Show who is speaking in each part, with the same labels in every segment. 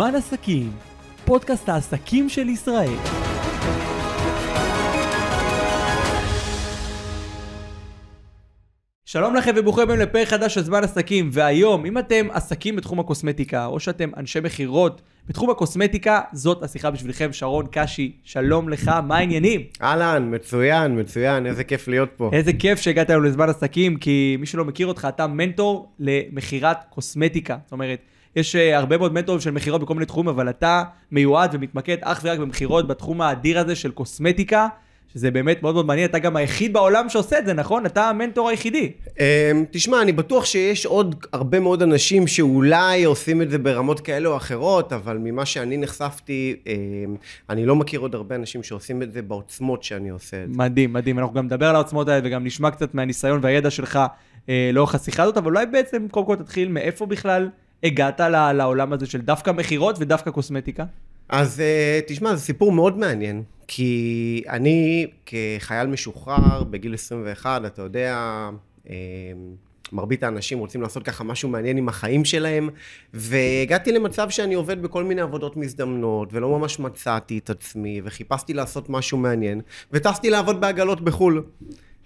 Speaker 1: זמן עסקים, פודקאסט העסקים של ישראל. שלום לכם וברוכים הבאים לפרק חדש של זמן עסקים, והיום, אם אתם עסקים בתחום הקוסמטיקה, או שאתם אנשי מכירות בתחום הקוסמטיקה, זאת השיחה בשבילכם, שרון קשי, שלום לך, מה העניינים?
Speaker 2: אהלן, מצוין, מצוין, איזה כיף להיות פה.
Speaker 1: איזה כיף שהגעת היום לזמן עסקים, כי מי שלא מכיר אותך, אתה מנטור למכירת קוסמטיקה. זאת אומרת, יש uh, הרבה מאוד מנטורים של מכירות בכל מיני תחומים, אבל אתה מיועד ומתמקד אך ורק במכירות בתחום האדיר הזה של קוסמטיקה, שזה באמת מאוד מאוד מעניין, אתה גם היחיד בעולם שעושה את זה, נכון? אתה המנטור היחידי.
Speaker 2: אמ, תשמע, אני בטוח שיש עוד הרבה מאוד אנשים שאולי עושים את זה ברמות כאלה או אחרות, אבל ממה שאני נחשפתי, אמ, אני לא מכיר עוד הרבה אנשים שעושים את זה בעוצמות שאני עושה את זה.
Speaker 1: מדהים, מדהים. אנחנו גם נדבר על העוצמות האלה וגם נשמע קצת מהניסיון והידע שלך אה, לאורך השיחה הזאת, אבל אולי בעצם קודם כל תתחיל מאיפה בכלל הגעת לעולם הזה של דווקא מכירות ודווקא קוסמטיקה.
Speaker 2: אז אה, תשמע, זה סיפור מאוד מעניין, כי אני כחייל משוחרר בגיל 21, אתה יודע, אמ, מרבית האנשים רוצים לעשות ככה משהו מעניין עם החיים שלהם, והגעתי למצב שאני עובד בכל מיני עבודות מזדמנות, ולא ממש מצאתי את עצמי, וחיפשתי לעשות משהו מעניין, וטסתי לעבוד בעגלות בחו"ל.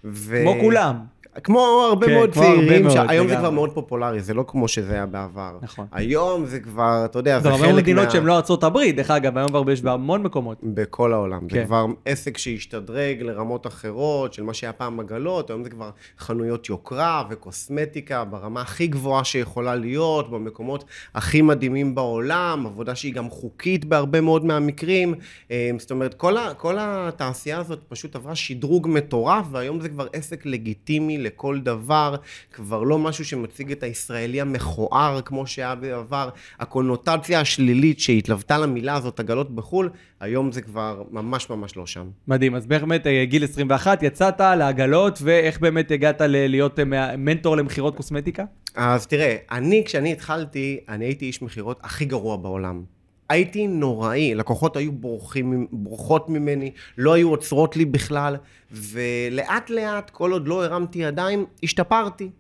Speaker 2: ו...
Speaker 1: כמו כולם.
Speaker 2: כמו הרבה
Speaker 1: כן,
Speaker 2: מאוד
Speaker 1: כמו הרבה
Speaker 2: צעירים,
Speaker 1: מאוד,
Speaker 2: שהיום זה. כבר מאוד פופולרי, זה לא כמו שזה היה בעבר.
Speaker 1: נכון.
Speaker 2: היום זה כבר, אתה יודע, זה חלק
Speaker 1: הרבה
Speaker 2: מה...
Speaker 1: מדינות שהן לא ארצות הברית, דרך אגב, היום כבר יש בהמון מקומות.
Speaker 2: בכל העולם.
Speaker 1: כן.
Speaker 2: זה כבר עסק שהשתדרג לרמות אחרות, של מה שהיה פעם עגלות, היום זה כבר חנויות יוקרה וקוסמטיקה ברמה הכי גבוהה שיכולה להיות, במקומות הכי מדהימים בעולם, עבודה שהיא גם חוקית בהרבה מאוד מהמקרים. אה, זאת אומרת, כל, ה, כל התעשייה הזאת פשוט עברה שדרוג מטורף, והיום זה כבר עסק לגיטימי לכל דבר, כבר לא משהו שמציג את הישראלי המכוער כמו שהיה בעבר. הקונוטציה השלילית שהתלוותה למילה הזאת, עגלות בחו"ל, היום זה כבר ממש ממש לא שם.
Speaker 1: מדהים, אז באמת אה, גיל 21, יצאת לעגלות, ואיך באמת הגעת ל- להיות אה, מנטור למכירות קוסמטיקה?
Speaker 2: אז תראה, אני, כשאני התחלתי, אני הייתי איש מכירות הכי גרוע בעולם. הייתי נוראי, לקוחות היו בורחים, בורחות ממני, לא היו עוצרות לי בכלל, ולאט לאט, כל עוד לא הרמתי ידיים, השתפרתי.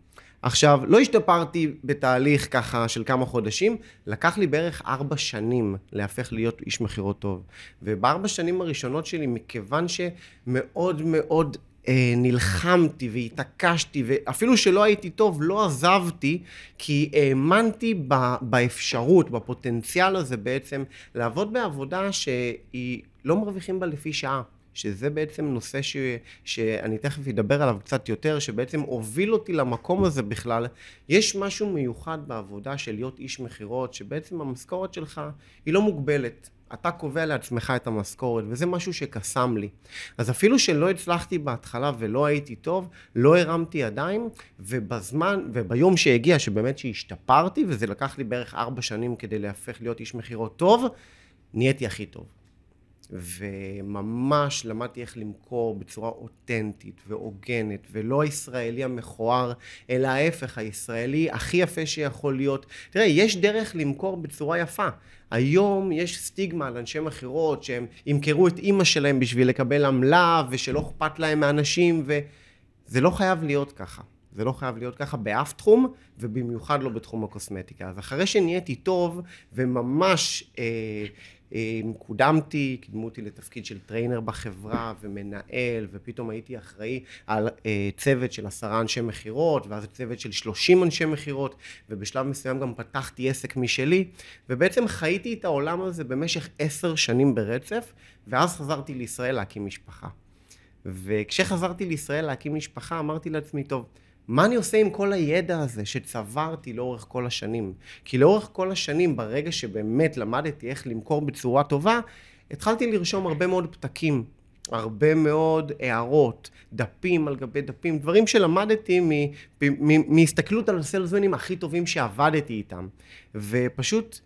Speaker 2: עכשיו, לא השתפרתי בתהליך ככה של כמה חודשים, לקח לי בערך ארבע שנים להפך להיות איש מכירות טוב. ובארבע שנים הראשונות שלי, מכיוון שמאוד מאוד נלחמתי והתעקשתי, ואפילו שלא הייתי טוב, לא עזבתי, כי האמנתי באפשרות, בפוטנציאל הזה בעצם, לעבוד בעבודה שהיא לא מרוויחים בה לפי שעה. שזה בעצם נושא ש... שאני תכף אדבר עליו קצת יותר, שבעצם הוביל אותי למקום הזה בכלל. יש משהו מיוחד בעבודה של להיות איש מכירות, שבעצם המשכורת שלך היא לא מוגבלת. אתה קובע לעצמך את המשכורת, וזה משהו שקסם לי. אז אפילו שלא הצלחתי בהתחלה ולא הייתי טוב, לא הרמתי ידיים, ובזמן, וביום שהגיע, שבאמת שהשתפרתי, וזה לקח לי בערך ארבע שנים כדי להפך להיות איש מכירות טוב, נהייתי הכי טוב. וממש למדתי איך למכור בצורה אותנטית והוגנת, ולא הישראלי המכוער, אלא ההפך, הישראלי הכי יפה שיכול להיות. תראה, יש דרך למכור בצורה יפה. היום יש סטיגמה על אנשי מכירות שהם ימכרו את אימא שלהם בשביל לקבל עמלה, ושלא אכפת להם מאנשים, וזה לא חייב להיות ככה. זה לא חייב להיות ככה באף תחום, ובמיוחד לא בתחום הקוסמטיקה. אז אחרי שנהייתי טוב, וממש אה, קודמתי, קידמו אותי לתפקיד של trainer בחברה, ומנהל, ופתאום הייתי אחראי על אה, צוות של עשרה אנשי מכירות, ואז צוות של שלושים אנשי מכירות, ובשלב מסוים גם פתחתי עסק משלי, ובעצם חייתי את העולם הזה במשך עשר שנים ברצף, ואז חזרתי לישראל להקים משפחה. וכשחזרתי לישראל להקים משפחה, אמרתי לעצמי, טוב, מה אני עושה עם כל הידע הזה שצברתי לאורך כל השנים? כי לאורך כל השנים, ברגע שבאמת למדתי איך למכור בצורה טובה, התחלתי לרשום הרבה מאוד פתקים, הרבה מאוד הערות, דפים על גבי דפים, דברים שלמדתי מהסתכלות על הסלזמנים הכי טובים שעבדתי איתם. ופשוט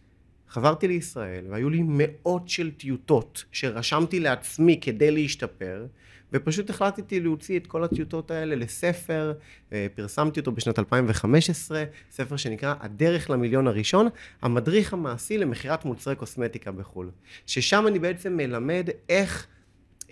Speaker 2: חזרתי לישראל, והיו לי מאות של טיוטות שרשמתי לעצמי כדי להשתפר, ופשוט החלטתי להוציא את כל הטיוטות האלה לספר, אה, פרסמתי אותו בשנת 2015, ספר שנקרא הדרך למיליון הראשון, המדריך המעשי למכירת מוצרי קוסמטיקה בחו"ל. ששם אני בעצם מלמד איך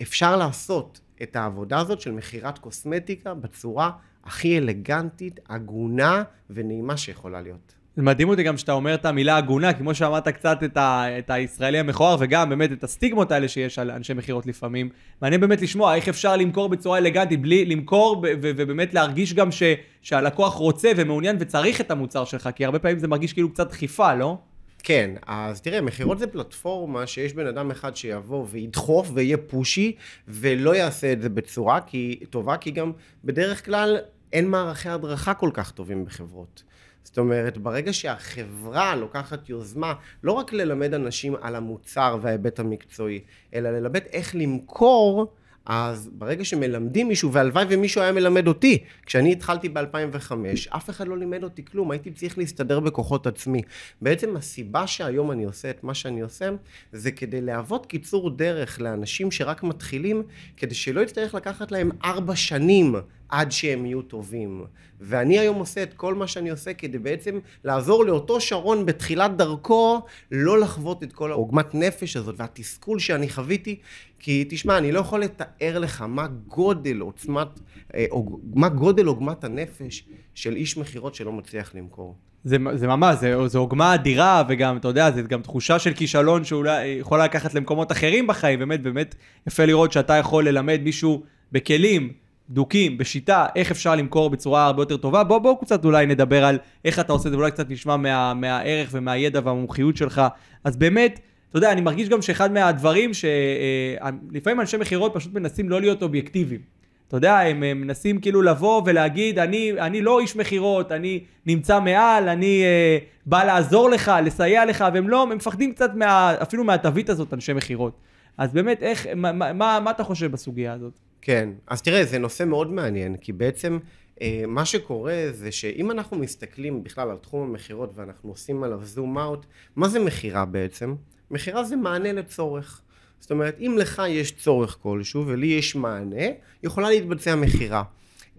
Speaker 2: אפשר לעשות את העבודה הזאת של מכירת קוסמטיקה בצורה הכי אלגנטית, הגונה ונעימה שיכולה להיות.
Speaker 1: מדהים אותי גם שאתה אומר את המילה הגונה, כמו שאמרת קצת את, ה, את הישראלי המכוער, וגם באמת את הסטיגמות האלה שיש על אנשי מכירות לפעמים. מעניין באמת לשמוע איך אפשר למכור בצורה אלגנטית, בלי למכור ובאמת להרגיש גם ש- שהלקוח רוצה ומעוניין וצריך את המוצר שלך, כי הרבה פעמים זה מרגיש כאילו קצת דחיפה, לא?
Speaker 2: כן, אז תראה, מכירות זה פלטפורמה שיש בן אדם אחד שיבוא וידחוף ויהיה פושי, ולא יעשה את זה בצורה כי, טובה, כי גם בדרך כלל אין מערכי הדרכה כל כך טובים בחברות. זאת אומרת, ברגע שהחברה לוקחת יוזמה לא רק ללמד אנשים על המוצר וההיבט המקצועי, אלא ללמד איך למכור, אז ברגע שמלמדים מישהו, והלוואי ומישהו היה מלמד אותי, כשאני התחלתי ב-2005, אף אחד לא לימד אותי כלום, הייתי צריך להסתדר בכוחות עצמי. בעצם הסיבה שהיום אני עושה את מה שאני עושה, זה כדי להוות קיצור דרך לאנשים שרק מתחילים, כדי שלא יצטרך לקחת להם ארבע שנים עד שהם יהיו טובים. ואני היום עושה את כל מה שאני עושה כדי בעצם לעזור לאותו שרון בתחילת דרכו לא לחוות את כל העוגמת נפש הזאת והתסכול שאני חוויתי כי תשמע אני לא יכול לתאר לך מה גודל עוצמת, אה, מה גודל עוגמת הנפש של איש מכירות שלא מצליח למכור.
Speaker 1: זה, זה ממש, זה, זה עוגמה אדירה, וגם, אתה יודע, זה גם תחושה של כישלון שאולי יכולה לקחת למקומות אחרים בחיים, באמת, באמת יפה לראות שאתה יכול ללמד מישהו בכלים, בדוקים, בשיטה, איך אפשר למכור בצורה הרבה יותר טובה. בואו בוא קצת אולי נדבר על איך אתה עושה את זה, ואולי קצת נשמע מה, מהערך ומהידע והמומחיות שלך. אז באמת, אתה יודע, אני מרגיש גם שאחד מהדברים שלפעמים אנשי מכירות פשוט מנסים לא להיות אובייקטיביים. אתה יודע, הם, הם מנסים כאילו לבוא ולהגיד, אני, אני לא איש מכירות, אני נמצא מעל, אני אה, בא לעזור לך, לסייע לך, והם לא, הם מפחדים קצת מה, אפילו מהתווית הזאת, אנשי מכירות. אז באמת, איך, מה, מה, מה אתה חושב בסוגיה הזאת?
Speaker 2: כן, אז תראה, זה נושא מאוד מעניין, כי בעצם אה, מה שקורה זה שאם אנחנו מסתכלים בכלל על תחום המכירות ואנחנו עושים עליו זום אאוט, מה זה מכירה בעצם? מכירה זה מענה לצורך. זאת אומרת, אם לך יש צורך כלשהו ולי יש מענה, יכולה להתבצע מכירה.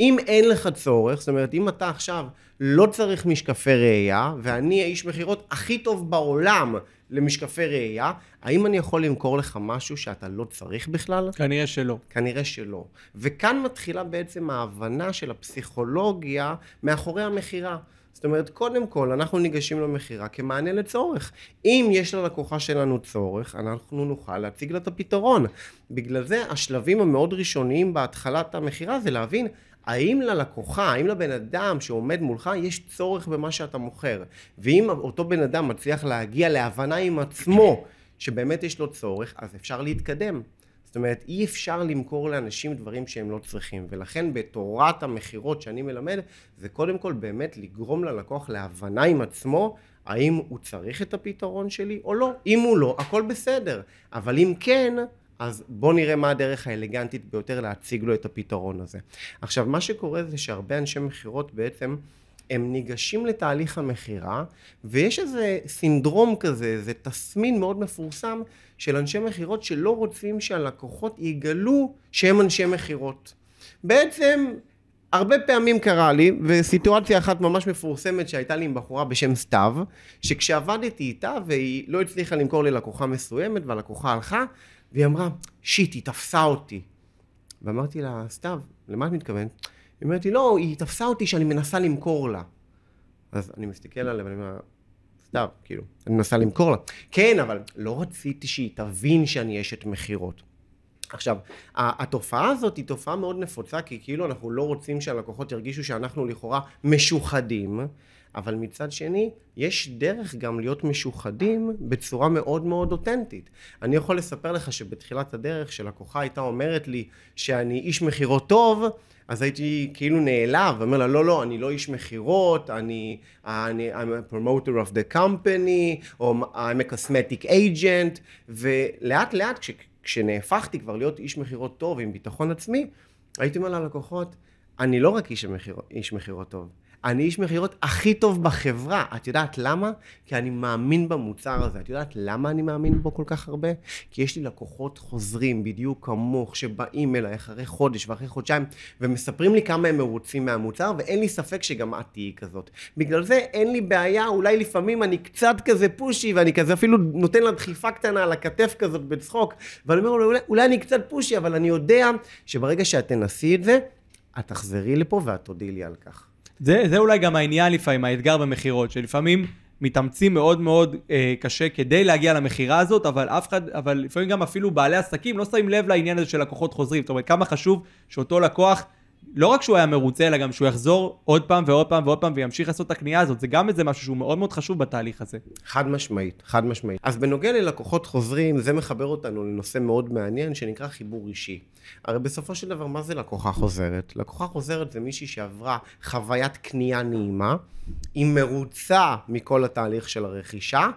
Speaker 2: אם אין לך צורך, זאת אומרת, אם אתה עכשיו לא צריך משקפי ראייה, ואני האיש מכירות הכי טוב בעולם למשקפי ראייה, האם אני יכול למכור לך משהו שאתה לא צריך בכלל?
Speaker 1: כנראה שלא.
Speaker 2: כנראה שלא. וכאן מתחילה בעצם ההבנה של הפסיכולוגיה מאחורי המכירה. זאת אומרת, קודם כל, אנחנו ניגשים למכירה כמענה לצורך. אם יש ללקוחה שלנו צורך, אנחנו נוכל להציג לה את הפתרון. בגלל זה, השלבים המאוד ראשוניים בהתחלת המכירה זה להבין האם ללקוחה, האם לבן אדם שעומד מולך יש צורך במה שאתה מוכר. ואם אותו בן אדם מצליח להגיע להבנה עם עצמו שבאמת יש לו צורך, אז אפשר להתקדם. זאת אומרת, אי אפשר למכור לאנשים דברים שהם לא צריכים, ולכן בתורת המכירות שאני מלמד, זה קודם כל באמת לגרום ללקוח להבנה עם עצמו, האם הוא צריך את הפתרון שלי או לא. אם הוא לא, הכל בסדר. אבל אם כן, אז בואו נראה מה הדרך האלגנטית ביותר להציג לו את הפתרון הזה. עכשיו, מה שקורה זה שהרבה אנשי מכירות בעצם הם ניגשים לתהליך המכירה, ויש איזה סינדרום כזה, איזה תסמין מאוד מפורסם של אנשי מכירות שלא רוצים שהלקוחות יגלו שהם אנשי מכירות. בעצם הרבה פעמים קרה לי, וסיטואציה אחת ממש מפורסמת שהייתה לי עם בחורה בשם סתיו, שכשעבדתי איתה והיא לא הצליחה למכור ללקוחה מסוימת והלקוחה הלכה, והיא אמרה, שיט, היא תפסה אותי. ואמרתי לה, סתיו, למה את מתכוונת? היא אומרת לי, לא, היא תפסה אותי שאני מנסה למכור לה. אז אני מסתכל עליה ואני אומר, סתיו, כאילו, אני מנסה למכור לה. כן, אבל לא רציתי שהיא תבין שאני אשת מכירות. עכשיו, התופעה הזאת היא תופעה מאוד נפוצה, כי כאילו אנחנו לא רוצים שהלקוחות ירגישו שאנחנו לכאורה משוחדים, אבל מצד שני, יש דרך גם להיות משוחדים בצורה מאוד מאוד אותנטית. אני יכול לספר לך שבתחילת הדרך, כשלקוחה הייתה אומרת לי שאני איש מכירות טוב, אז הייתי כאילו נעלב, ואומר לה, לא, לא, אני לא איש מכירות, אני, אני, I'm a promoter of the company, או I'm a cosmetic agent, ולאט לאט, כש, כשנהפכתי כבר להיות איש מכירות טוב עם ביטחון עצמי, הייתי אומר ללקוחות, אני לא רק איש מכירות טוב, אני איש מכירות הכי טוב בחברה. את יודעת למה? כי אני מאמין במוצר הזה. את יודעת למה אני מאמין בו כל כך הרבה? כי יש לי לקוחות חוזרים, בדיוק כמוך, שבאים אליי אחרי חודש ואחרי חודשיים, ומספרים לי כמה הם מרוצים מהמוצר, ואין לי ספק שגם את תהיי כזאת. בגלל זה אין לי בעיה, אולי לפעמים אני קצת כזה פושי, ואני כזה אפילו נותן לה דחיפה קטנה על הכתף כזאת בצחוק, ואני אומר, אולי, אולי אני קצת פושי, אבל אני יודע שברגע שאת תנסי את זה, את תחזרי לפה ואת תודי לי על כך.
Speaker 1: זה, זה אולי גם העניין לפעמים, האתגר במכירות, שלפעמים מתאמצים מאוד מאוד אה, קשה כדי להגיע למכירה הזאת, אבל אף אחד, אבל לפעמים גם אפילו בעלי עסקים לא שמים לב לעניין הזה של לקוחות חוזרים. זאת אומרת, כמה חשוב שאותו לקוח, לא רק שהוא היה מרוצה, אלא גם שהוא יחזור עוד פעם ועוד פעם ועוד פעם וימשיך לעשות את הקנייה הזאת. זה גם איזה משהו שהוא מאוד מאוד חשוב בתהליך הזה.
Speaker 2: חד משמעית, חד משמעית. אז בנוגע ללקוחות חוזרים, זה מחבר אותנו לנושא מאוד מעניין שנקרא חיבור אישי. הרי בסופו של דבר, מה זה לקוחה חוזרת? לקוחה חוזרת זה מישהי שעברה חוויית קנייה נעימה, היא מרוצה מכל התהליך של הרכישה,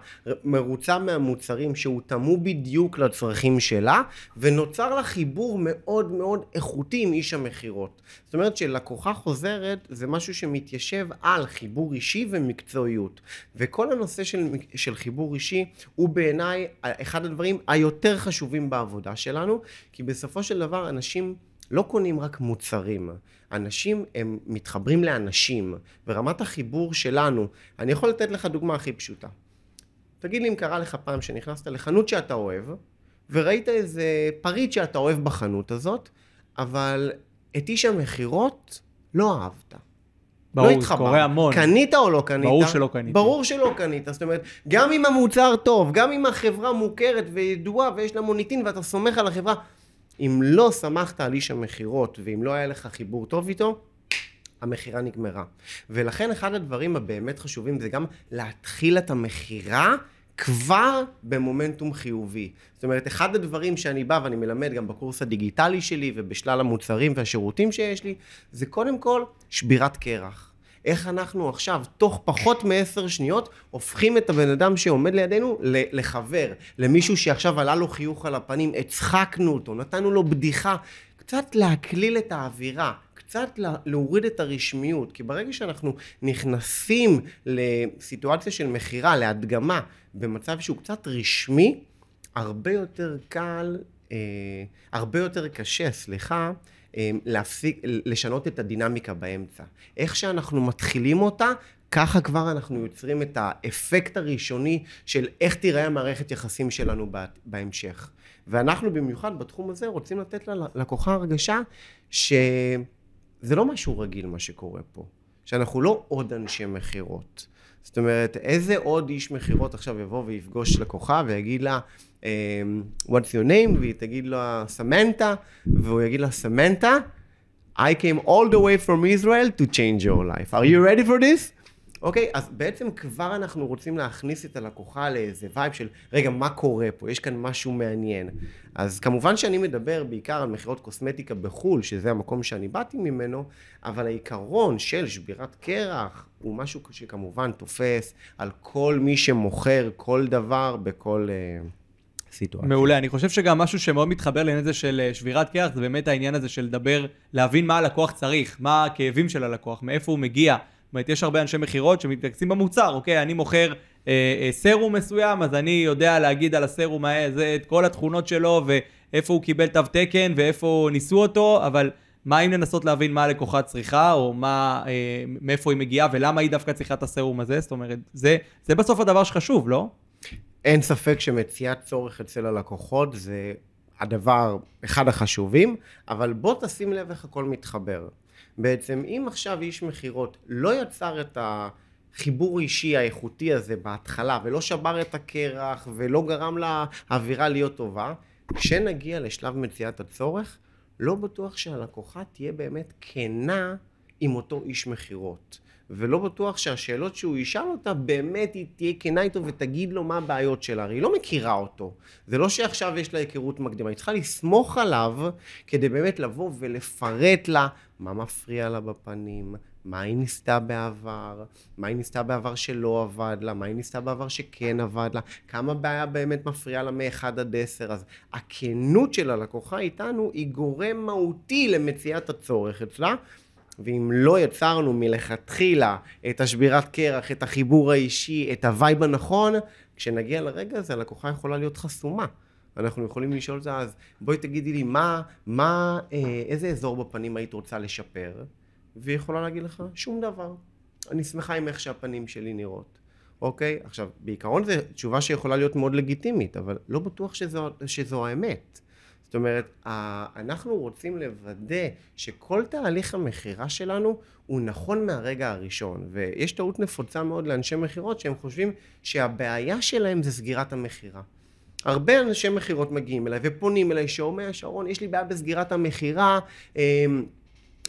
Speaker 2: מרוצה מהמוצרים שהותאמו בדיוק לצרכים שלה, ונוצר לה חיבור מאוד מאוד איכותי עם איש המכירות. זאת אומרת שלקוחה חוזרת זה משהו שמתיישב על חיבור אישי ומקצועיות. וכל הנושא של, של חיבור אישי הוא בעיניי אחד הדברים היותר חשובים בעבודה שלנו, כי בסופו של דבר אנשים לא קונים רק מוצרים, אנשים הם מתחברים לאנשים, ורמת החיבור שלנו, אני יכול לתת לך דוגמה הכי פשוטה. תגיד לי אם קרה לך פעם שנכנסת לחנות שאתה אוהב, וראית איזה פריט שאתה אוהב בחנות הזאת, אבל את איש המכירות לא אהבת.
Speaker 1: ברור,
Speaker 2: לא התחבר.
Speaker 1: קורה המון.
Speaker 2: קנית או לא קנית?
Speaker 1: ברור שלא קניתי.
Speaker 2: ברור שלא קנית. זאת אומרת, גם אם המוצר טוב, גם אם החברה מוכרת וידועה ויש לה מוניטין ואתה סומך על החברה, אם לא סמכת על איש המכירות ואם לא היה לך חיבור טוב איתו, המכירה נגמרה. ולכן אחד הדברים הבאמת חשובים זה גם להתחיל את המכירה כבר במומנטום חיובי. זאת אומרת, אחד הדברים שאני בא ואני מלמד גם בקורס הדיגיטלי שלי ובשלל המוצרים והשירותים שיש לי, זה קודם כל שבירת קרח. איך אנחנו עכשיו, תוך פחות מעשר שניות, הופכים את הבן אדם שעומד לידינו לחבר, למישהו שעכשיו עלה לו חיוך על הפנים, הצחקנו אותו, נתנו לו בדיחה, קצת להקליל את האווירה, קצת להוריד את הרשמיות, כי ברגע שאנחנו נכנסים לסיטואציה של מכירה, להדגמה, במצב שהוא קצת רשמי, הרבה יותר קל, אה, הרבה יותר קשה, סליחה, אמ, להפסיק, לשנות את הדינמיקה באמצע. איך שאנחנו מתחילים אותה, ככה כבר אנחנו יוצרים את האפקט הראשוני של איך תיראה המערכת יחסים שלנו בהמשך. ואנחנו במיוחד בתחום הזה רוצים לתת ללקוחה הרגשה שזה לא משהו רגיל מה שקורה פה. שאנחנו לא עוד אנשי מכירות. זאת אומרת, איזה עוד איש מכירות עכשיו יבוא ויפגוש לקוחה ויגיד לה, אמ, what's your name, והיא תגיד לו סמנטה, והוא יגיד לה סמנטה, I came all the way from Israel to change your life. Are you ready for this? אוקיי, אז בעצם כבר אנחנו רוצים להכניס את הלקוחה לאיזה וייב של, רגע, מה קורה פה? יש כאן משהו מעניין. אז כמובן שאני מדבר בעיקר על מכירות קוסמטיקה בחו"ל, שזה המקום שאני באתי ממנו, אבל העיקרון של שבירת קרח הוא משהו שכמובן תופס על כל מי שמוכר כל דבר בכל... Uh, סיטואציה.
Speaker 1: מעולה, אני חושב שגם משהו שמאוד מתחבר לעניין הזה של אה, שבירת קרח, זה באמת העניין הזה של לדבר, להבין מה הלקוח צריך, מה הכאבים של הלקוח, מאיפה הוא מגיע. זאת אומרת, יש הרבה אנשי מכירות שמתרכזים במוצר, אוקיי, אני מוכר אה, אה, סרום מסוים, אז אני יודע להגיד על הסרום הזה את כל התכונות שלו, ואיפה הוא קיבל תו תקן, ואיפה ניסו אותו, אבל מה אם לנסות להבין מה הלקוחה צריכה, או מה, אה, מאיפה היא מגיעה, ולמה היא דווקא צריכה את הסרום הזה? זאת אומרת, זה, זה בסוף הדבר שחשוב, לא?
Speaker 2: אין ספק שמציאת צורך אצל הלקוחות זה הדבר, אחד החשובים, אבל בוא תשים לב איך הכל מתחבר. בעצם אם עכשיו איש מכירות לא יצר את החיבור האישי האיכותי הזה בהתחלה ולא שבר את הקרח ולא גרם לאווירה להיות טובה, כשנגיע לשלב מציאת הצורך, לא בטוח שהלקוחה תהיה באמת כנה עם אותו איש מכירות. ולא בטוח שהשאלות שהוא ישאל אותה באמת היא תהיה כנה איתו ותגיד לו מה הבעיות שלה, הרי היא לא מכירה אותו. זה לא שעכשיו יש לה היכרות מקדימה, היא צריכה לסמוך עליו כדי באמת לבוא ולפרט לה מה מפריע לה בפנים, מה היא ניסתה בעבר, מה היא ניסתה בעבר שלא עבד לה, מה היא ניסתה בעבר שכן עבד לה, כמה בעיה באמת מפריעה לה מ-1 עד 10. אז הכנות של הלקוחה איתנו היא גורם מהותי למציאת הצורך אצלה. ואם לא יצרנו מלכתחילה את השבירת קרח, את החיבור האישי, את ה vibe הנכון, כשנגיע לרגע הזה הלקוחה יכולה להיות חסומה. אנחנו יכולים לשאול אותה, אז בואי תגידי לי, מה, מה, אה, איזה אזור בפנים היית רוצה לשפר? והיא יכולה להגיד לך, שום דבר. אני שמחה עם איך שהפנים שלי נראות. אוקיי? עכשיו, בעיקרון זו תשובה שיכולה להיות מאוד לגיטימית, אבל לא בטוח שזו, שזו האמת. זאת אומרת, אנחנו רוצים לוודא שכל תהליך המכירה שלנו הוא נכון מהרגע הראשון. ויש טעות נפוצה מאוד לאנשי מכירות שהם חושבים שהבעיה שלהם זה סגירת המכירה. הרבה אנשי מכירות מגיעים אליי ופונים אליי שאומר, שרון, יש לי בעיה בסגירת המכירה, אמ,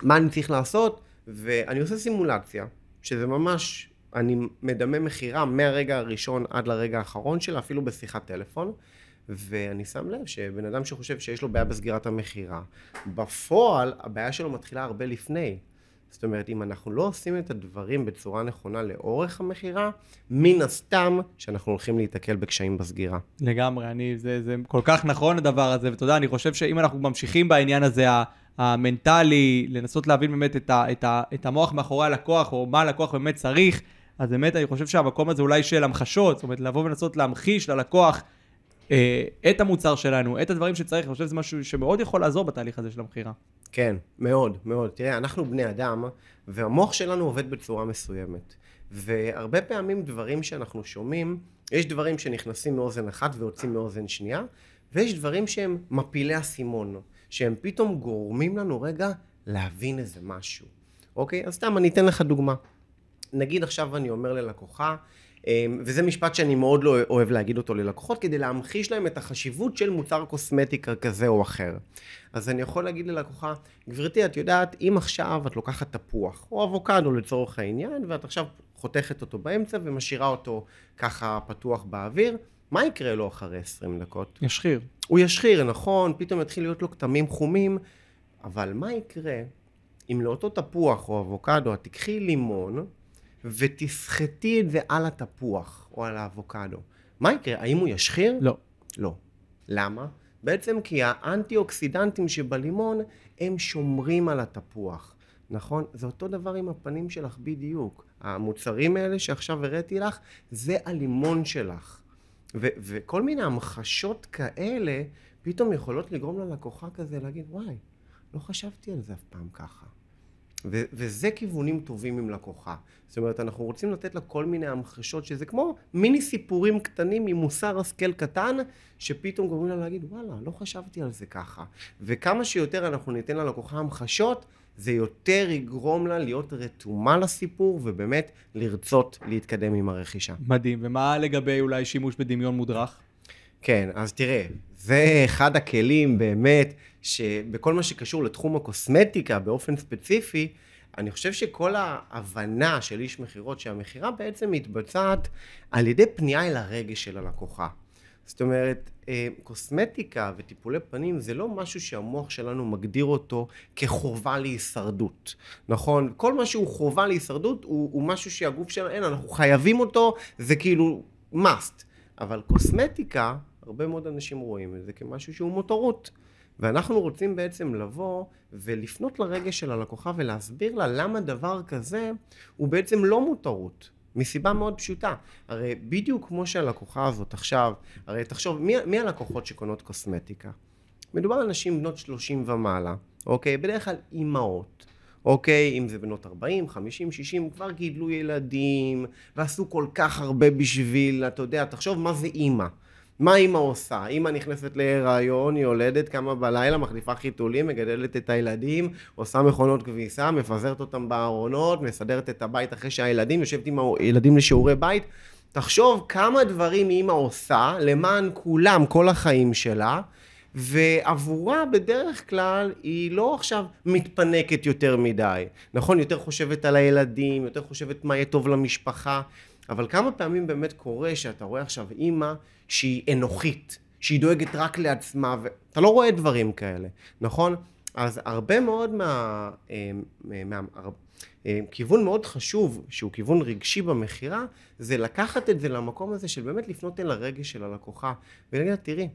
Speaker 2: מה אני צריך לעשות? ואני עושה סימולציה, שזה ממש, אני מדמה מכירה מהרגע הראשון עד לרגע האחרון שלה, אפילו בשיחת טלפון. ואני שם לב שבן אדם שחושב שיש לו בעיה בסגירת המכירה, בפועל הבעיה שלו מתחילה הרבה לפני. זאת אומרת, אם אנחנו לא עושים את הדברים בצורה נכונה לאורך המכירה, מן הסתם שאנחנו הולכים להיתקל בקשיים בסגירה.
Speaker 1: לגמרי, אני, זה, זה כל כך נכון הדבר הזה, ואתה יודע, אני חושב שאם אנחנו ממשיכים בעניין הזה, המנטלי, לנסות להבין באמת את, ה, את, ה, את המוח מאחורי הלקוח, או מה הלקוח באמת צריך, אז באמת אני חושב שהמקום הזה אולי של המחשות, זאת אומרת, לבוא ולנסות להמחיש ללקוח את המוצר שלנו, את הדברים שצריך, אני חושב שזה משהו שמאוד יכול לעזור בתהליך הזה של המכירה.
Speaker 2: כן, מאוד, מאוד. תראה, אנחנו בני אדם, והמוח שלנו עובד בצורה מסוימת. והרבה פעמים דברים שאנחנו שומעים, יש דברים שנכנסים מאוזן אחת ויוצאים מאוזן שנייה, ויש דברים שהם מפילי אסימון, שהם פתאום גורמים לנו רגע להבין איזה משהו. אוקיי? אז סתם, אני אתן לך דוגמה. נגיד עכשיו אני אומר ללקוחה, וזה משפט שאני מאוד לא אוהב להגיד אותו ללקוחות, כדי להמחיש להם את החשיבות של מוצר קוסמטיקה כזה או אחר. אז אני יכול להגיד ללקוחה, גברתי, את יודעת, אם עכשיו את לוקחת תפוח, או אבוקדו לצורך העניין, ואת עכשיו חותכת אותו באמצע ומשאירה אותו ככה פתוח באוויר, מה יקרה לו אחרי 20 דקות?
Speaker 1: ישחיר.
Speaker 2: הוא ישחיר, נכון, פתאום יתחיל להיות לו כתמים חומים, אבל מה יקרה אם לאותו תפוח או אבוקדו את תיקחי לימון, ותסחטי את זה על התפוח או על האבוקדו. מה יקרה? האם הוא ישחיר?
Speaker 1: לא.
Speaker 2: לא. למה? בעצם כי האנטי-אוקסידנטים שבלימון הם שומרים על התפוח. נכון? זה אותו דבר עם הפנים שלך בדיוק. המוצרים האלה שעכשיו הראיתי לך, זה הלימון שלך. ו- וכל מיני המחשות כאלה פתאום יכולות לגרום ללקוחה כזה להגיד, וואי, לא חשבתי על זה אף פעם ככה. ו- וזה כיוונים טובים עם לקוחה. זאת אומרת, אנחנו רוצים לתת לה כל מיני המחשות, שזה כמו מיני סיפורים קטנים ממוסר השכל קטן, שפתאום גורמים לה להגיד, וואלה, לא חשבתי על זה ככה. וכמה שיותר אנחנו ניתן ללקוחה המחשות, זה יותר יגרום לה להיות רתומה לסיפור, ובאמת לרצות להתקדם עם הרכישה.
Speaker 1: מדהים. ומה לגבי אולי שימוש בדמיון מודרך?
Speaker 2: כן, אז תראה, זה אחד הכלים באמת, שבכל מה שקשור לתחום הקוסמטיקה באופן ספציפי, אני חושב שכל ההבנה של איש מכירות, שהמכירה בעצם מתבצעת על ידי פנייה אל הרגש של הלקוחה. זאת אומרת, אה, קוסמטיקה וטיפולי פנים זה לא משהו שהמוח שלנו מגדיר אותו כחובה להישרדות, נכון? כל מה שהוא חובה להישרדות הוא, הוא משהו שהגוף שלנו, אין, אנחנו חייבים אותו, זה כאילו must. אבל קוסמטיקה הרבה מאוד אנשים רואים את זה כמשהו שהוא מותרות. ואנחנו רוצים בעצם לבוא ולפנות לרגש של הלקוחה ולהסביר לה למה דבר כזה הוא בעצם לא מותרות. מסיבה מאוד פשוטה. הרי בדיוק כמו שהלקוחה הזאת עכשיו, הרי תחשוב, מי, מי הלקוחות שקונות קוסמטיקה? מדובר על נשים בנות 30 ומעלה, אוקיי? בדרך כלל אימהות. אוקיי? אם זה בנות 40, 50, 60, כבר גידלו ילדים, ועשו כל כך הרבה בשביל, אתה יודע, תחשוב מה זה אימא. מה אימא עושה? אימא נכנסת להיריון, יולדת, קמה בלילה, מחליפה חיתולים, מגדלת את הילדים, עושה מכונות כביסה, מפזרת אותם בארונות, מסדרת את הבית אחרי שהילדים, יושבת עם הילדים לשיעורי בית. תחשוב כמה דברים אימא עושה למען כולם, כל החיים שלה, ועבורה בדרך כלל היא לא עכשיו מתפנקת יותר מדי. נכון, יותר חושבת על הילדים, יותר חושבת מה יהיה טוב למשפחה, אבל כמה פעמים באמת קורה שאתה רואה עכשיו אימא שהיא אנוכית, שהיא דואגת רק לעצמה, ואתה לא רואה דברים כאלה, נכון? אז הרבה מאוד מה... אה, מה, מה אה, כיוון מאוד חשוב, שהוא כיוון רגשי במכירה, זה לקחת את זה למקום הזה של באמת לפנות אל הרגש של הלקוחה, ולהגיד תראי,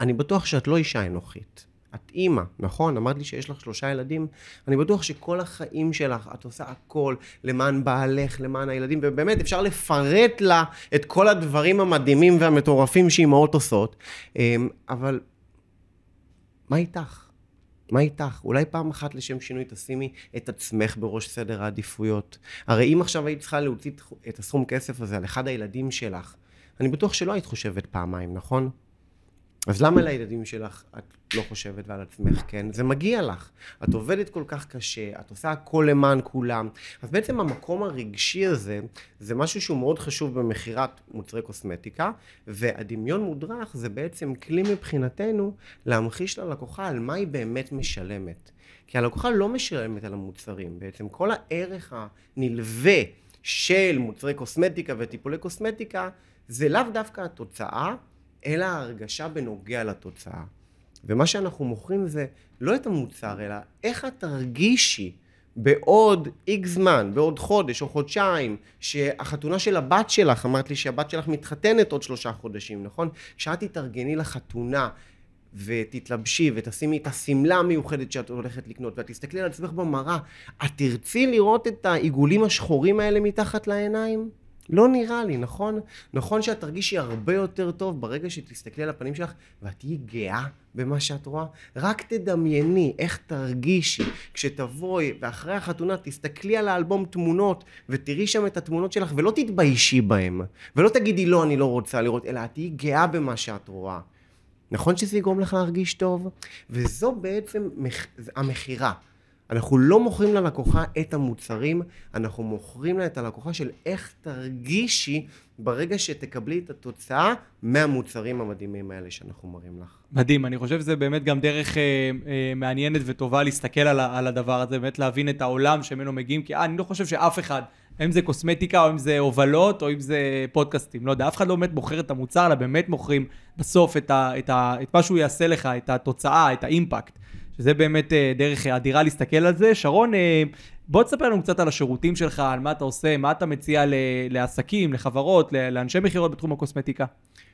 Speaker 2: אני בטוח שאת לא אישה אנוכית. את אימא, נכון? אמרת לי שיש לך שלושה ילדים. אני בטוח שכל החיים שלך את עושה הכל למען בעלך, למען הילדים, ובאמת אפשר לפרט לה את כל הדברים המדהימים והמטורפים שאימהות עושות. אמ, אבל מה איתך? מה איתך? אולי פעם אחת לשם שינוי תשימי את עצמך בראש סדר העדיפויות. הרי אם עכשיו היית צריכה להוציא את הסכום כסף הזה על אחד הילדים שלך, אני בטוח שלא היית חושבת פעמיים, נכון? אז למה לילדים שלך את לא חושבת ועל עצמך כן? זה מגיע לך. את עובדת כל כך קשה, את עושה הכל למען כולם. אז בעצם המקום הרגשי הזה, זה משהו שהוא מאוד חשוב במכירת מוצרי קוסמטיקה, והדמיון מודרך זה בעצם כלי מבחינתנו להמחיש ללקוחה על מה היא באמת משלמת. כי הלקוחה לא משלמת על המוצרים, בעצם כל הערך הנלווה של מוצרי קוסמטיקה וטיפולי קוסמטיקה זה לאו דווקא התוצאה, אלא ההרגשה בנוגע לתוצאה. ומה שאנחנו מוכרים זה לא את המוצר, אלא איך את תרגישי בעוד איקס זמן, בעוד חודש או חודשיים, שהחתונה של הבת שלך, אמרת לי שהבת שלך מתחתנת עוד שלושה חודשים, נכון? כשאת תתארגני לחתונה ותתלבשי ותשימי את השמלה המיוחדת שאת הולכת לקנות ואת תסתכלי על עצמך במראה, את תרצי לראות את העיגולים השחורים האלה מתחת לעיניים? לא נראה לי, נכון? נכון שאת תרגישי הרבה יותר טוב ברגע שתסתכלי על הפנים שלך ואת תהיי גאה במה שאת רואה. רק תדמייני איך תרגישי כשתבואי ואחרי החתונה תסתכלי על האלבום תמונות ותראי שם את התמונות שלך ולא תתביישי בהם. ולא תגידי לא, אני לא רוצה לראות, אלא את תהיי גאה במה שאת רואה. נכון שזה יגרום לך להרגיש טוב? וזו בעצם המכירה. אנחנו לא מוכרים ללקוחה את המוצרים, אנחנו מוכרים לה את הלקוחה של איך תרגישי ברגע שתקבלי את התוצאה מהמוצרים המדהימים האלה שאנחנו מראים לך.
Speaker 1: מדהים, אני חושב שזה באמת גם דרך אה, אה, מעניינת וטובה להסתכל על, על הדבר הזה, באמת להבין את העולם שממנו מגיעים, כי אה, אני לא חושב שאף אחד, אם זה קוסמטיקה, או אם זה הובלות, או אם זה פודקאסטים, לא יודע, אף אחד לא באמת מוכר את המוצר, אלא באמת מוכרים בסוף את, ה, את, ה, את מה שהוא יעשה לך, את התוצאה, את האימפקט. שזה באמת אה, דרך אדירה להסתכל על זה. שרון, אה, בוא תספר לנו קצת על השירותים שלך, על מה אתה עושה, מה אתה מציע לעסקים, לחברות, לאנשי מכירות בתחום הקוסמטיקה.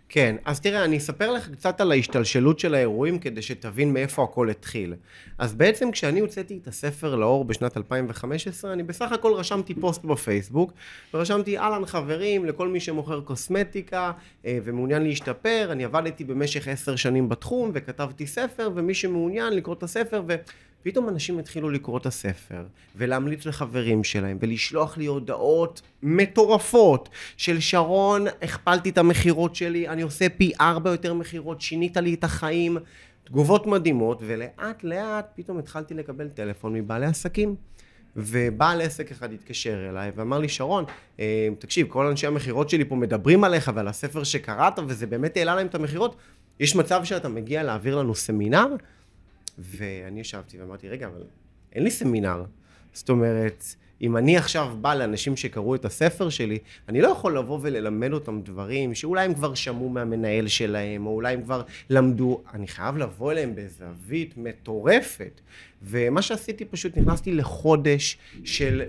Speaker 2: כן, אז תראה, אני אספר לך קצת על ההשתלשלות של האירועים כדי שתבין מאיפה הכל התחיל. אז בעצם כשאני הוצאתי את הספר לאור בשנת 2015, אני בסך הכל רשמתי פוסט בפייסבוק, ורשמתי אהלן חברים לכל מי שמוכר קוסמטיקה אה, ומעוניין להשתפר, אני עבדתי במשך עשר שנים בתחום וכתבתי ספר, ומי שמעוניין לקרוא את הספר ו... פתאום אנשים התחילו לקרוא את הספר, ולהמליץ לחברים שלהם, ולשלוח לי הודעות מטורפות של שרון, הכפלתי את המכירות שלי, אני עושה פי ארבע יותר מכירות, שינית לי את החיים, תגובות מדהימות, ולאט לאט פתאום התחלתי לקבל טלפון מבעלי עסקים. ובעל עסק אחד התקשר אליי ואמר לי, שרון, אה, תקשיב, כל אנשי המכירות שלי פה מדברים עליך ועל הספר שקראת, וזה באמת העלה להם את המכירות. יש מצב שאתה מגיע להעביר לנו סמינר? ואני ישבתי ואמרתי, רגע, אבל אין לי סמינר. זאת אומרת, אם אני עכשיו בא לאנשים שקראו את הספר שלי, אני לא יכול לבוא וללמד אותם דברים שאולי הם כבר שמעו מהמנהל שלהם, או אולי הם כבר למדו, אני חייב לבוא אליהם בזווית מטורפת. ומה שעשיתי פשוט, נכנסתי לחודש של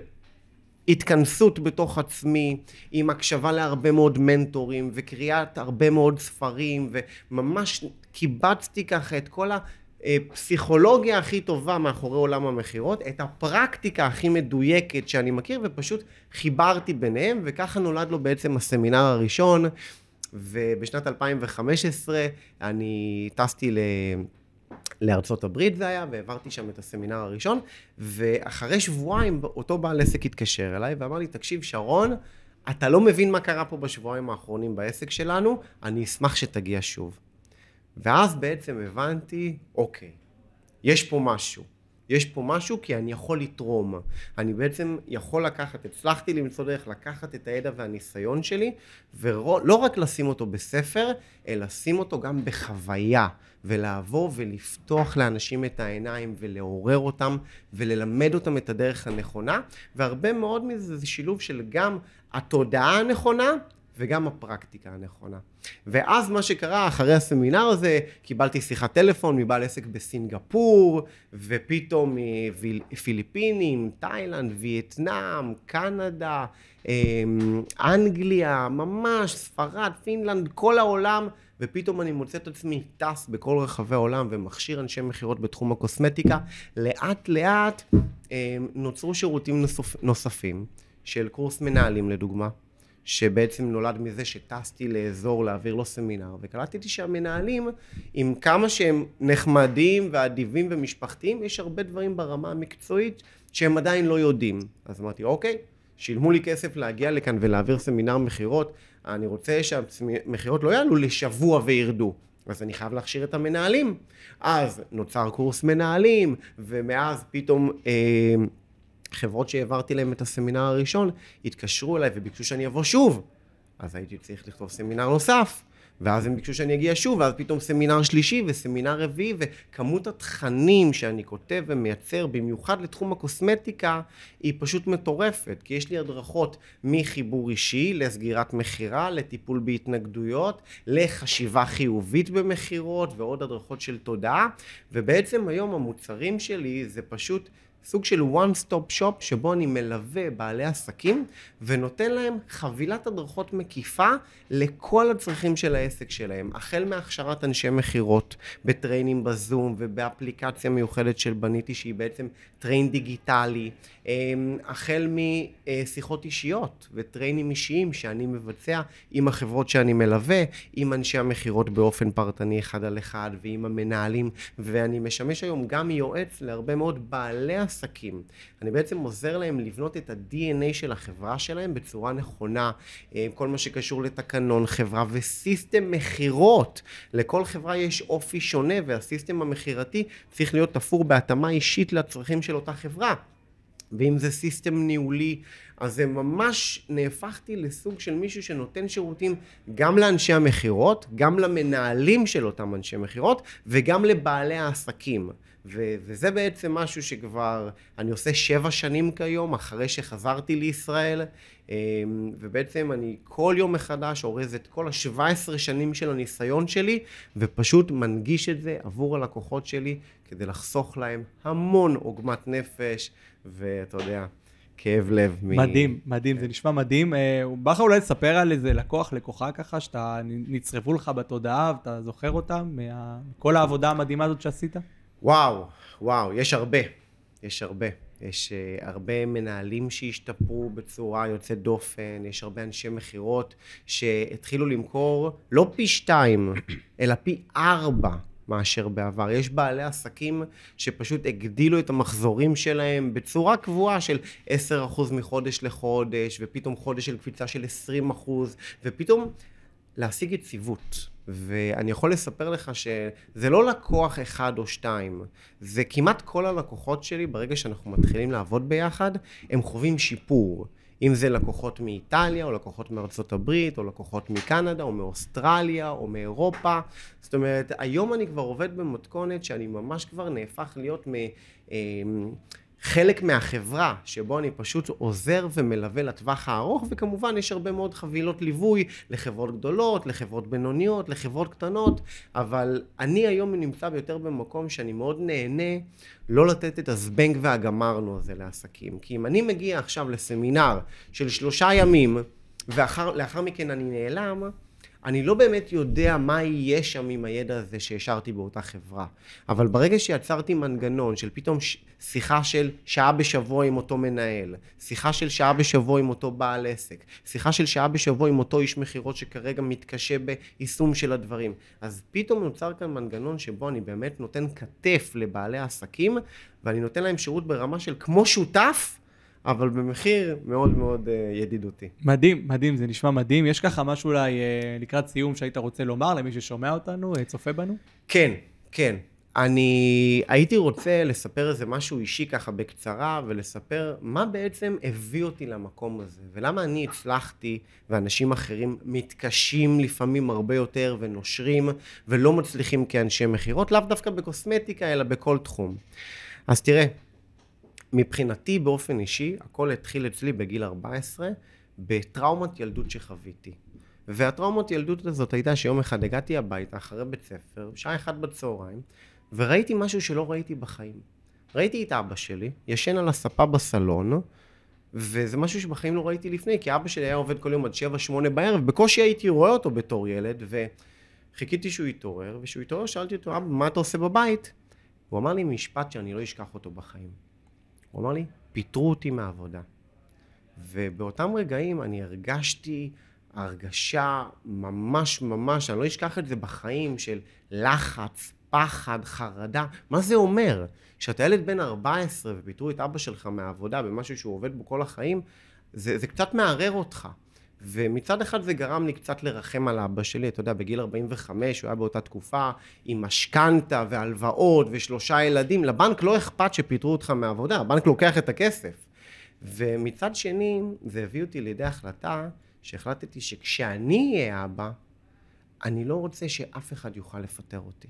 Speaker 2: התכנסות בתוך עצמי, עם הקשבה להרבה מאוד מנטורים, וקריאת הרבה מאוד ספרים, וממש קיבצתי ככה את כל ה... אה, פסיכולוגיה הכי טובה מאחורי עולם המכירות, את הפרקטיקה הכי מדויקת שאני מכיר, ופשוט חיברתי ביניהם, וככה נולד לו בעצם הסמינר הראשון, ובשנת 2015 אני טסתי ל... לארצות הברית זה היה, והעברתי שם את הסמינר הראשון, ואחרי שבועיים אותו בעל עסק התקשר אליי ואמר לי, תקשיב שרון, אתה לא מבין מה קרה פה בשבועיים האחרונים בעסק שלנו, אני אשמח שתגיע שוב. ואז בעצם הבנתי, אוקיי, יש פה משהו. יש פה משהו כי אני יכול לתרום. אני בעצם יכול לקחת, הצלחתי למצוא דרך לקחת את הידע והניסיון שלי, ולא רק לשים אותו בספר, אלא לשים אותו גם בחוויה, ולעבור ולפתוח לאנשים את העיניים ולעורר אותם, וללמד אותם את הדרך הנכונה, והרבה מאוד מזה זה שילוב של גם התודעה הנכונה, וגם הפרקטיקה הנכונה. ואז מה שקרה אחרי הסמינר הזה, קיבלתי שיחת טלפון מבעל עסק בסינגפור, ופתאום מפיליפינים, תאילנד, וייטנאם, קנדה, אמ, אנגליה, ממש, ספרד, פינלנד, כל העולם, ופתאום אני מוצא את עצמי טס בכל רחבי העולם ומכשיר אנשי מכירות בתחום הקוסמטיקה. לאט לאט אמ, נוצרו שירותים נוספים של קורס מנהלים לדוגמה. שבעצם נולד מזה שטסתי לאזור להעביר לו סמינר, וקלטתי שהמנהלים, עם כמה שהם נחמדים ואדיבים ומשפחתיים, יש הרבה דברים ברמה המקצועית שהם עדיין לא יודעים. אז אמרתי, אוקיי, שילמו לי כסף להגיע לכאן ולהעביר סמינר מכירות, אני רוצה שהמכירות לא יעלו לשבוע וירדו. אז אני חייב להכשיר את המנהלים. אז נוצר קורס מנהלים, ומאז פתאום... אה, חברות שהעברתי להם את הסמינר הראשון, התקשרו אליי וביקשו שאני אבוא שוב. אז הייתי צריך לכתוב סמינר נוסף. ואז הם ביקשו שאני אגיע שוב, ואז פתאום סמינר שלישי וסמינר רביעי, וכמות התכנים שאני כותב ומייצר, במיוחד לתחום הקוסמטיקה, היא פשוט מטורפת. כי יש לי הדרכות מחיבור אישי לסגירת מכירה, לטיפול בהתנגדויות, לחשיבה חיובית במכירות, ועוד הדרכות של תודעה, ובעצם היום המוצרים שלי זה פשוט... סוג של one stop shop שבו אני מלווה בעלי עסקים ונותן להם חבילת הדרכות מקיפה לכל הצרכים של העסק שלהם. החל מהכשרת אנשי מכירות בטריינים בזום ובאפליקציה מיוחדת של בניתי שהיא בעצם train דיגיטלי, החל משיחות אישיות וטריינים אישיים שאני מבצע עם החברות שאני מלווה, עם אנשי המכירות באופן פרטני אחד על אחד ועם המנהלים ואני משמש היום גם יועץ להרבה מאוד בעלי עסקים. אני בעצם עוזר להם לבנות את ה-DNA של החברה שלהם בצורה נכונה, אה, כל מה שקשור לתקנון חברה ו system מכירות. לכל חברה יש אופי שונה וה system המכירתי צריך להיות תפור בהתאמה אישית לצרכים של אותה חברה. ואם זה סיסטם ניהולי, אז זה ממש נהפכתי לסוג של מישהו שנותן שירותים גם לאנשי המכירות, גם למנהלים של אותם אנשי מכירות, וגם לבעלי העסקים. ו- וזה בעצם משהו שכבר אני עושה שבע שנים כיום, אחרי שחזרתי לישראל, אמ, ובעצם אני כל יום מחדש אורז את כל ה-17 שנים של הניסיון שלי, ופשוט מנגיש את זה עבור הלקוחות שלי, כדי לחסוך להם המון עוגמת נפש, ואתה יודע, כאב לב.
Speaker 1: מדהים, מ... מדהים, כן. זה נשמע מדהים. אה, בא לך אולי לספר על איזה לקוח, לקוחה ככה, שאתה, נצרבו לך בתודעה, ואתה זוכר אותם, מכל העבודה המדהימה הזאת שעשית?
Speaker 2: וואו, וואו, יש הרבה, יש הרבה. יש uh, הרבה מנהלים שהשתפרו בצורה יוצאת דופן, יש הרבה אנשי מכירות שהתחילו למכור לא פי שתיים, אלא פי ארבע מאשר בעבר. יש בעלי עסקים שפשוט הגדילו את המחזורים שלהם בצורה קבועה של 10% מחודש לחודש, ופתאום חודש של קפיצה של 20%, ופתאום להשיג יציבות. ואני יכול לספר לך שזה לא לקוח אחד או שתיים, זה כמעט כל הלקוחות שלי, ברגע שאנחנו מתחילים לעבוד ביחד, הם חווים שיפור. אם זה לקוחות מאיטליה, או לקוחות מארצות הברית, או לקוחות מקנדה, או מאוסטרליה, או מאירופה. זאת אומרת, היום אני כבר עובד במתכונת שאני ממש כבר נהפך להיות מ... חלק מהחברה שבו אני פשוט עוזר ומלווה לטווח הארוך וכמובן יש הרבה מאוד חבילות ליווי לחברות גדולות, לחברות בינוניות, לחברות קטנות אבל אני היום נמצא יותר במקום שאני מאוד נהנה לא לתת את הזבנג והגמרנו הזה לעסקים. כי אם אני מגיע עכשיו לסמינר של שלושה ימים ולאחר מכן אני נעלם אני לא באמת יודע מה יהיה שם עם הידע הזה שהשארתי באותה חברה. אבל ברגע שיצרתי מנגנון של פתאום ש... שיחה של שעה בשבוע עם אותו מנהל, שיחה של שעה בשבוע עם אותו בעל עסק, שיחה של שעה בשבוע עם אותו איש מכירות שכרגע מתקשה ביישום של הדברים, אז פתאום נוצר כאן מנגנון שבו אני באמת נותן כתף לבעלי העסקים, ואני נותן להם שירות ברמה של כמו שותף, אבל במחיר מאוד מאוד אה, ידידותי.
Speaker 1: מדהים, מדהים, זה נשמע מדהים. יש ככה משהו אולי אה, לקראת סיום שהיית רוצה לומר למי ששומע אותנו, אה, צופה בנו?
Speaker 2: כן, כן. אני הייתי רוצה לספר איזה משהו אישי ככה בקצרה ולספר מה בעצם הביא אותי למקום הזה ולמה אני הצלחתי ואנשים אחרים מתקשים לפעמים הרבה יותר ונושרים ולא מצליחים כאנשי מכירות לאו דווקא בקוסמטיקה אלא בכל תחום. אז תראה, מבחינתי באופן אישי, הכל התחיל אצלי בגיל 14 בטראומת ילדות שחוויתי. והטראומת ילדות הזאת הייתה שיום אחד הגעתי הביתה אחרי בית ספר, שעה אחת בצהריים, וראיתי משהו שלא ראיתי בחיים. ראיתי את אבא שלי, ישן על הספה בסלון, וזה משהו שבחיים לא ראיתי לפני, כי אבא שלי היה עובד כל יום עד 7-8 בערב, בקושי הייתי רואה אותו בתור ילד, וחיכיתי שהוא יתעורר, וכשהוא יתעורר שאלתי אותו, אבא, מה אתה עושה בבית? הוא אמר לי משפט שאני לא אשכח אותו בחיים. הוא אמר לי, פיטרו אותי מהעבודה. ובאותם רגעים אני הרגשתי הרגשה ממש ממש, אני לא אשכח את זה בחיים, של לחץ, פחד, חרדה. מה זה אומר? כשאתה ילד בן 14 ופיטרו את אבא שלך מהעבודה במשהו שהוא עובד בו כל החיים, זה, זה קצת מערער אותך. ומצד אחד זה גרם לי קצת לרחם על אבא שלי, אתה יודע, בגיל 45, הוא היה באותה תקופה עם משכנתה והלוואות ושלושה ילדים, לבנק לא אכפת שפיטרו אותך מהעבודה, הבנק לוקח את הכסף. ומצד שני, זה הביא אותי לידי החלטה שהחלטתי שכשאני אהיה אבא, אני לא רוצה שאף אחד יוכל לפטר אותי.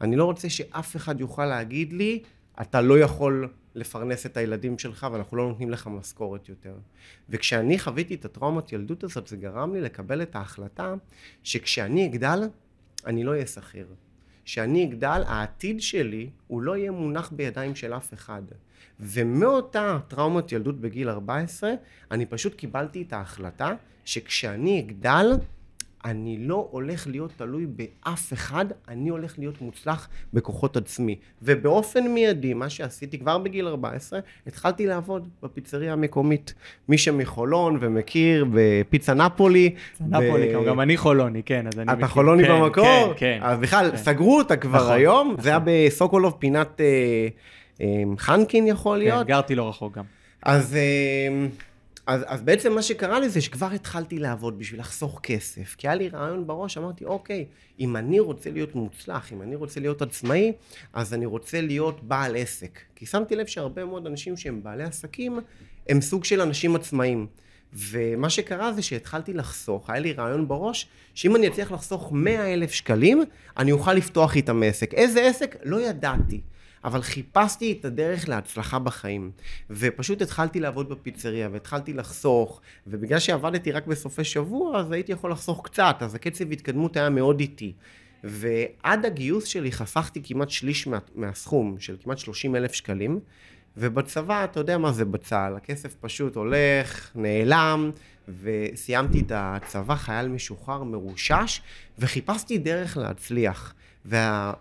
Speaker 2: אני לא רוצה שאף אחד יוכל להגיד לי, אתה לא יכול לפרנס את הילדים שלך ואנחנו לא נותנים לך משכורת יותר. וכשאני חוויתי את הטראומת ילדות הזאת, זה גרם לי לקבל את ההחלטה שכשאני אגדל, אני לא אהיה שכיר. כשאני אגדל, העתיד שלי הוא לא יהיה מונח בידיים של אף אחד. ומאותה טראומת ילדות בגיל 14, אני פשוט קיבלתי את ההחלטה שכשאני אגדל, אני לא הולך להיות תלוי באף אחד, אני הולך להיות מוצלח בכוחות עצמי. ובאופן מיידי, מה שעשיתי כבר בגיל 14, התחלתי לעבוד בפיצריה המקומית. מי שמחולון ומכיר בפיצה נפולי.
Speaker 1: נפולי, ו... גם אני חולוני, כן, אז אני
Speaker 2: אתה מכיר. אתה חולוני כן, במקור? כן, כן. אז בכלל, כן. סגרו אותה כבר נכון, היום, נכון. זה היה בסוקולוב פינת אה, אה, חנקין יכול כן, להיות.
Speaker 1: כן, גרתי לא רחוק גם.
Speaker 2: אז... אה, אז, אז בעצם מה שקרה לי זה שכבר התחלתי לעבוד בשביל לחסוך כסף. כי היה לי רעיון בראש, אמרתי, אוקיי, אם אני רוצה להיות מוצלח, אם אני רוצה להיות עצמאי, אז אני רוצה להיות בעל עסק. כי שמתי לב שהרבה מאוד אנשים שהם בעלי עסקים, הם סוג של אנשים עצמאיים. ומה שקרה זה שהתחלתי לחסוך, היה לי רעיון בראש, שאם אני אצליח לחסוך 100 אלף שקלים, אני אוכל לפתוח איתם עסק. איזה עסק? לא ידעתי. אבל חיפשתי את הדרך להצלחה בחיים. ופשוט התחלתי לעבוד בפיצריה, והתחלתי לחסוך, ובגלל שעבדתי רק בסופי שבוע, אז הייתי יכול לחסוך קצת, אז הקצב התקדמות היה מאוד איטי. ועד הגיוס שלי חסכתי כמעט שליש מה, מהסכום, של כמעט 30 אלף שקלים, ובצבא, אתה יודע מה זה בצה"ל, הכסף פשוט הולך, נעלם, וסיימתי את הצבא חייל משוחרר מרושש, וחיפשתי דרך להצליח. וה...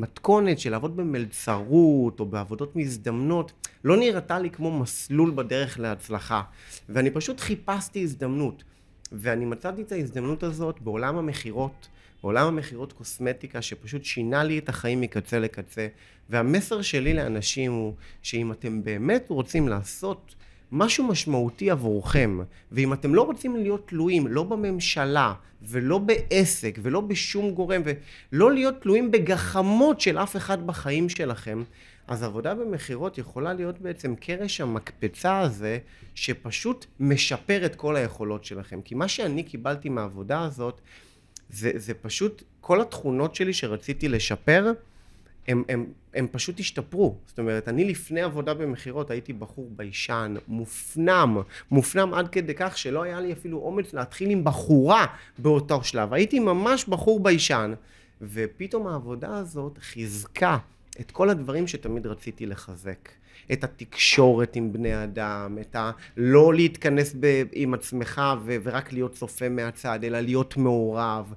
Speaker 2: המתכונת של לעבוד במלצרות או בעבודות מזדמנות לא נראתה לי כמו מסלול בדרך להצלחה. ואני פשוט חיפשתי הזדמנות. ואני מצאתי את ההזדמנות הזאת בעולם המכירות בעולם המכירות קוסמטיקה שפשוט שינה לי את החיים מקצה לקצה. והמסר שלי לאנשים הוא שאם אתם באמת רוצים לעשות משהו משמעותי עבורכם, ואם אתם לא רוצים להיות תלויים לא בממשלה ולא בעסק ולא בשום גורם ולא להיות תלויים בגחמות של אף אחד בחיים שלכם, אז עבודה במכירות יכולה להיות בעצם קרש המקפצה הזה שפשוט משפר את כל היכולות שלכם. כי מה שאני קיבלתי מהעבודה הזאת זה, זה פשוט כל התכונות שלי שרציתי לשפר הם, הם, הם פשוט השתפרו. זאת אומרת, אני לפני עבודה במכירות הייתי בחור ביישן, מופנם, מופנם עד כדי כך שלא היה לי אפילו אומץ להתחיל עם בחורה באותו שלב. הייתי ממש בחור ביישן, ופתאום העבודה הזאת חיזקה את כל הדברים שתמיד רציתי לחזק. את התקשורת עם בני אדם, את ה... לא להתכנס ב... עם עצמך ו... ורק להיות צופה מהצד, אלא להיות מעורב.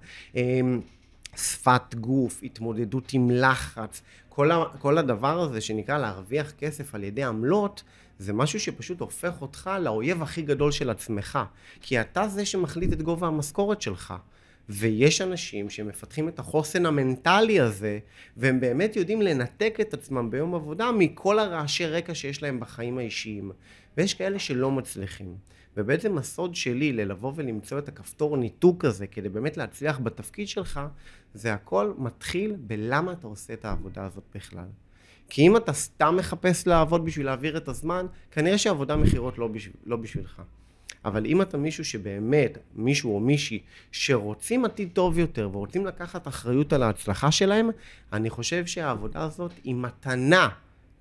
Speaker 2: שפת גוף, התמודדות עם לחץ, כל, ה, כל הדבר הזה שנקרא להרוויח כסף על ידי עמלות, זה משהו שפשוט הופך אותך לאויב הכי גדול של עצמך. כי אתה זה שמחליט את גובה המשכורת שלך. ויש אנשים שמפתחים את החוסן המנטלי הזה, והם באמת יודעים לנתק את עצמם ביום עבודה מכל הרעשי רקע שיש להם בחיים האישיים. ויש כאלה שלא מצליחים. ובעצם הסוד שלי ללבוא ולמצוא את הכפתור ניתוק הזה כדי באמת להצליח בתפקיד שלך, זה הכל מתחיל בלמה אתה עושה את העבודה הזאת בכלל. כי אם אתה סתם מחפש לעבוד בשביל להעביר את הזמן, כנראה שעבודה מכירות לא, בשביל, לא בשבילך. אבל אם אתה מישהו שבאמת, מישהו או מישהי, שרוצים עתיד טוב יותר ורוצים לקחת אחריות על ההצלחה שלהם, אני חושב שהעבודה הזאת היא מתנה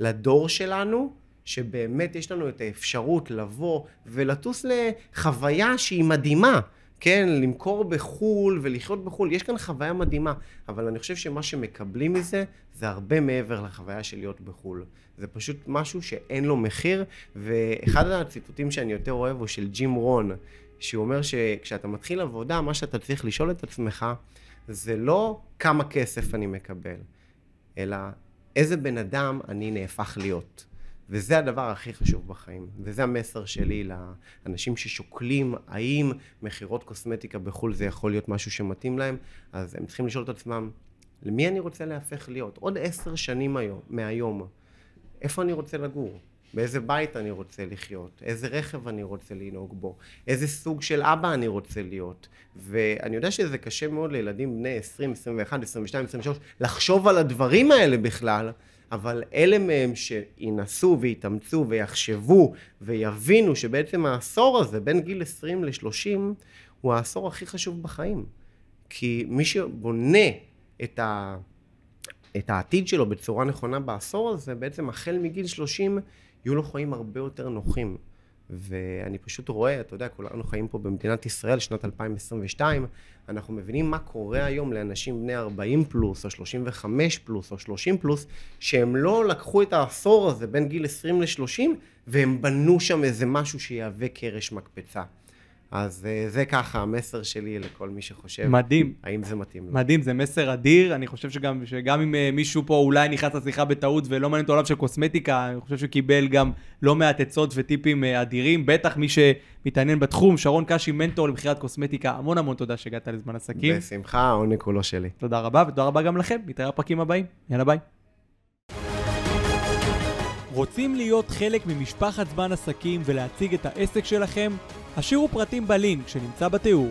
Speaker 2: לדור שלנו, שבאמת יש לנו את האפשרות לבוא ולטוס לחוויה שהיא מדהימה. כן, למכור בחו"ל ולחיות בחו"ל, יש כאן חוויה מדהימה, אבל אני חושב שמה שמקבלים מזה, זה הרבה מעבר לחוויה של להיות בחו"ל. זה פשוט משהו שאין לו מחיר, ואחד הציטוטים שאני יותר אוהב הוא של ג'ים רון, שהוא אומר שכשאתה מתחיל עבודה, מה שאתה צריך לשאול את עצמך, זה לא כמה כסף אני מקבל, אלא איזה בן אדם אני נהפך להיות. וזה הדבר הכי חשוב בחיים, וזה המסר שלי לאנשים ששוקלים האם מכירות קוסמטיקה בחו"ל זה יכול להיות משהו שמתאים להם, אז הם צריכים לשאול את עצמם, למי אני רוצה להפך להיות? עוד עשר שנים היום, מהיום, איפה אני רוצה לגור? באיזה בית אני רוצה לחיות, איזה רכב אני רוצה לנהוג בו, איזה סוג של אבא אני רוצה להיות. ואני יודע שזה קשה מאוד לילדים בני 20, 21, 22, 23 לחשוב על הדברים האלה בכלל, אבל אלה מהם שינסו ויתאמצו ויחשבו ויבינו שבעצם העשור הזה בין גיל 20 ל-30 הוא העשור הכי חשוב בחיים. כי מי שבונה את, ה, את העתיד שלו בצורה נכונה בעשור הזה, בעצם החל מגיל 30 יהיו לו חיים הרבה יותר נוחים. ואני פשוט רואה, אתה יודע, כולנו חיים פה במדינת ישראל, שנת 2022, אנחנו מבינים מה קורה היום לאנשים בני 40 פלוס, או 35 פלוס, או 30 פלוס, שהם לא לקחו את העשור הזה בין גיל 20 ל-30, והם בנו שם איזה משהו שיהווה קרש מקפצה. אז אה, זה ככה המסר שלי לכל מי שחושב.
Speaker 1: מדהים.
Speaker 2: האם זה מתאים לו.
Speaker 1: מדהים, זה מסר אדיר. אני חושב שגם, שגם אם אה, מישהו פה אולי נכנס לשיחה בטעות ולא מעניין אותו עולם של קוסמטיקה, אני חושב שהוא קיבל גם לא מעט עצות וטיפים אה, אדירים. בטח מי שמתעניין בתחום, שרון קשי, מנטור למכירת קוסמטיקה. המון המון תודה שהגעת לזמן עסקים.
Speaker 2: בשמחה, העונג כולו שלי.
Speaker 1: תודה רבה, ותודה רבה גם לכם. נתראה בפרקים הבאים. יאללה ביי. רוצים להיות חלק ממשפחת זמן עסקים ולהציג את העסק שלכם? השאירו פרטים בלינק שנמצא בתיאור.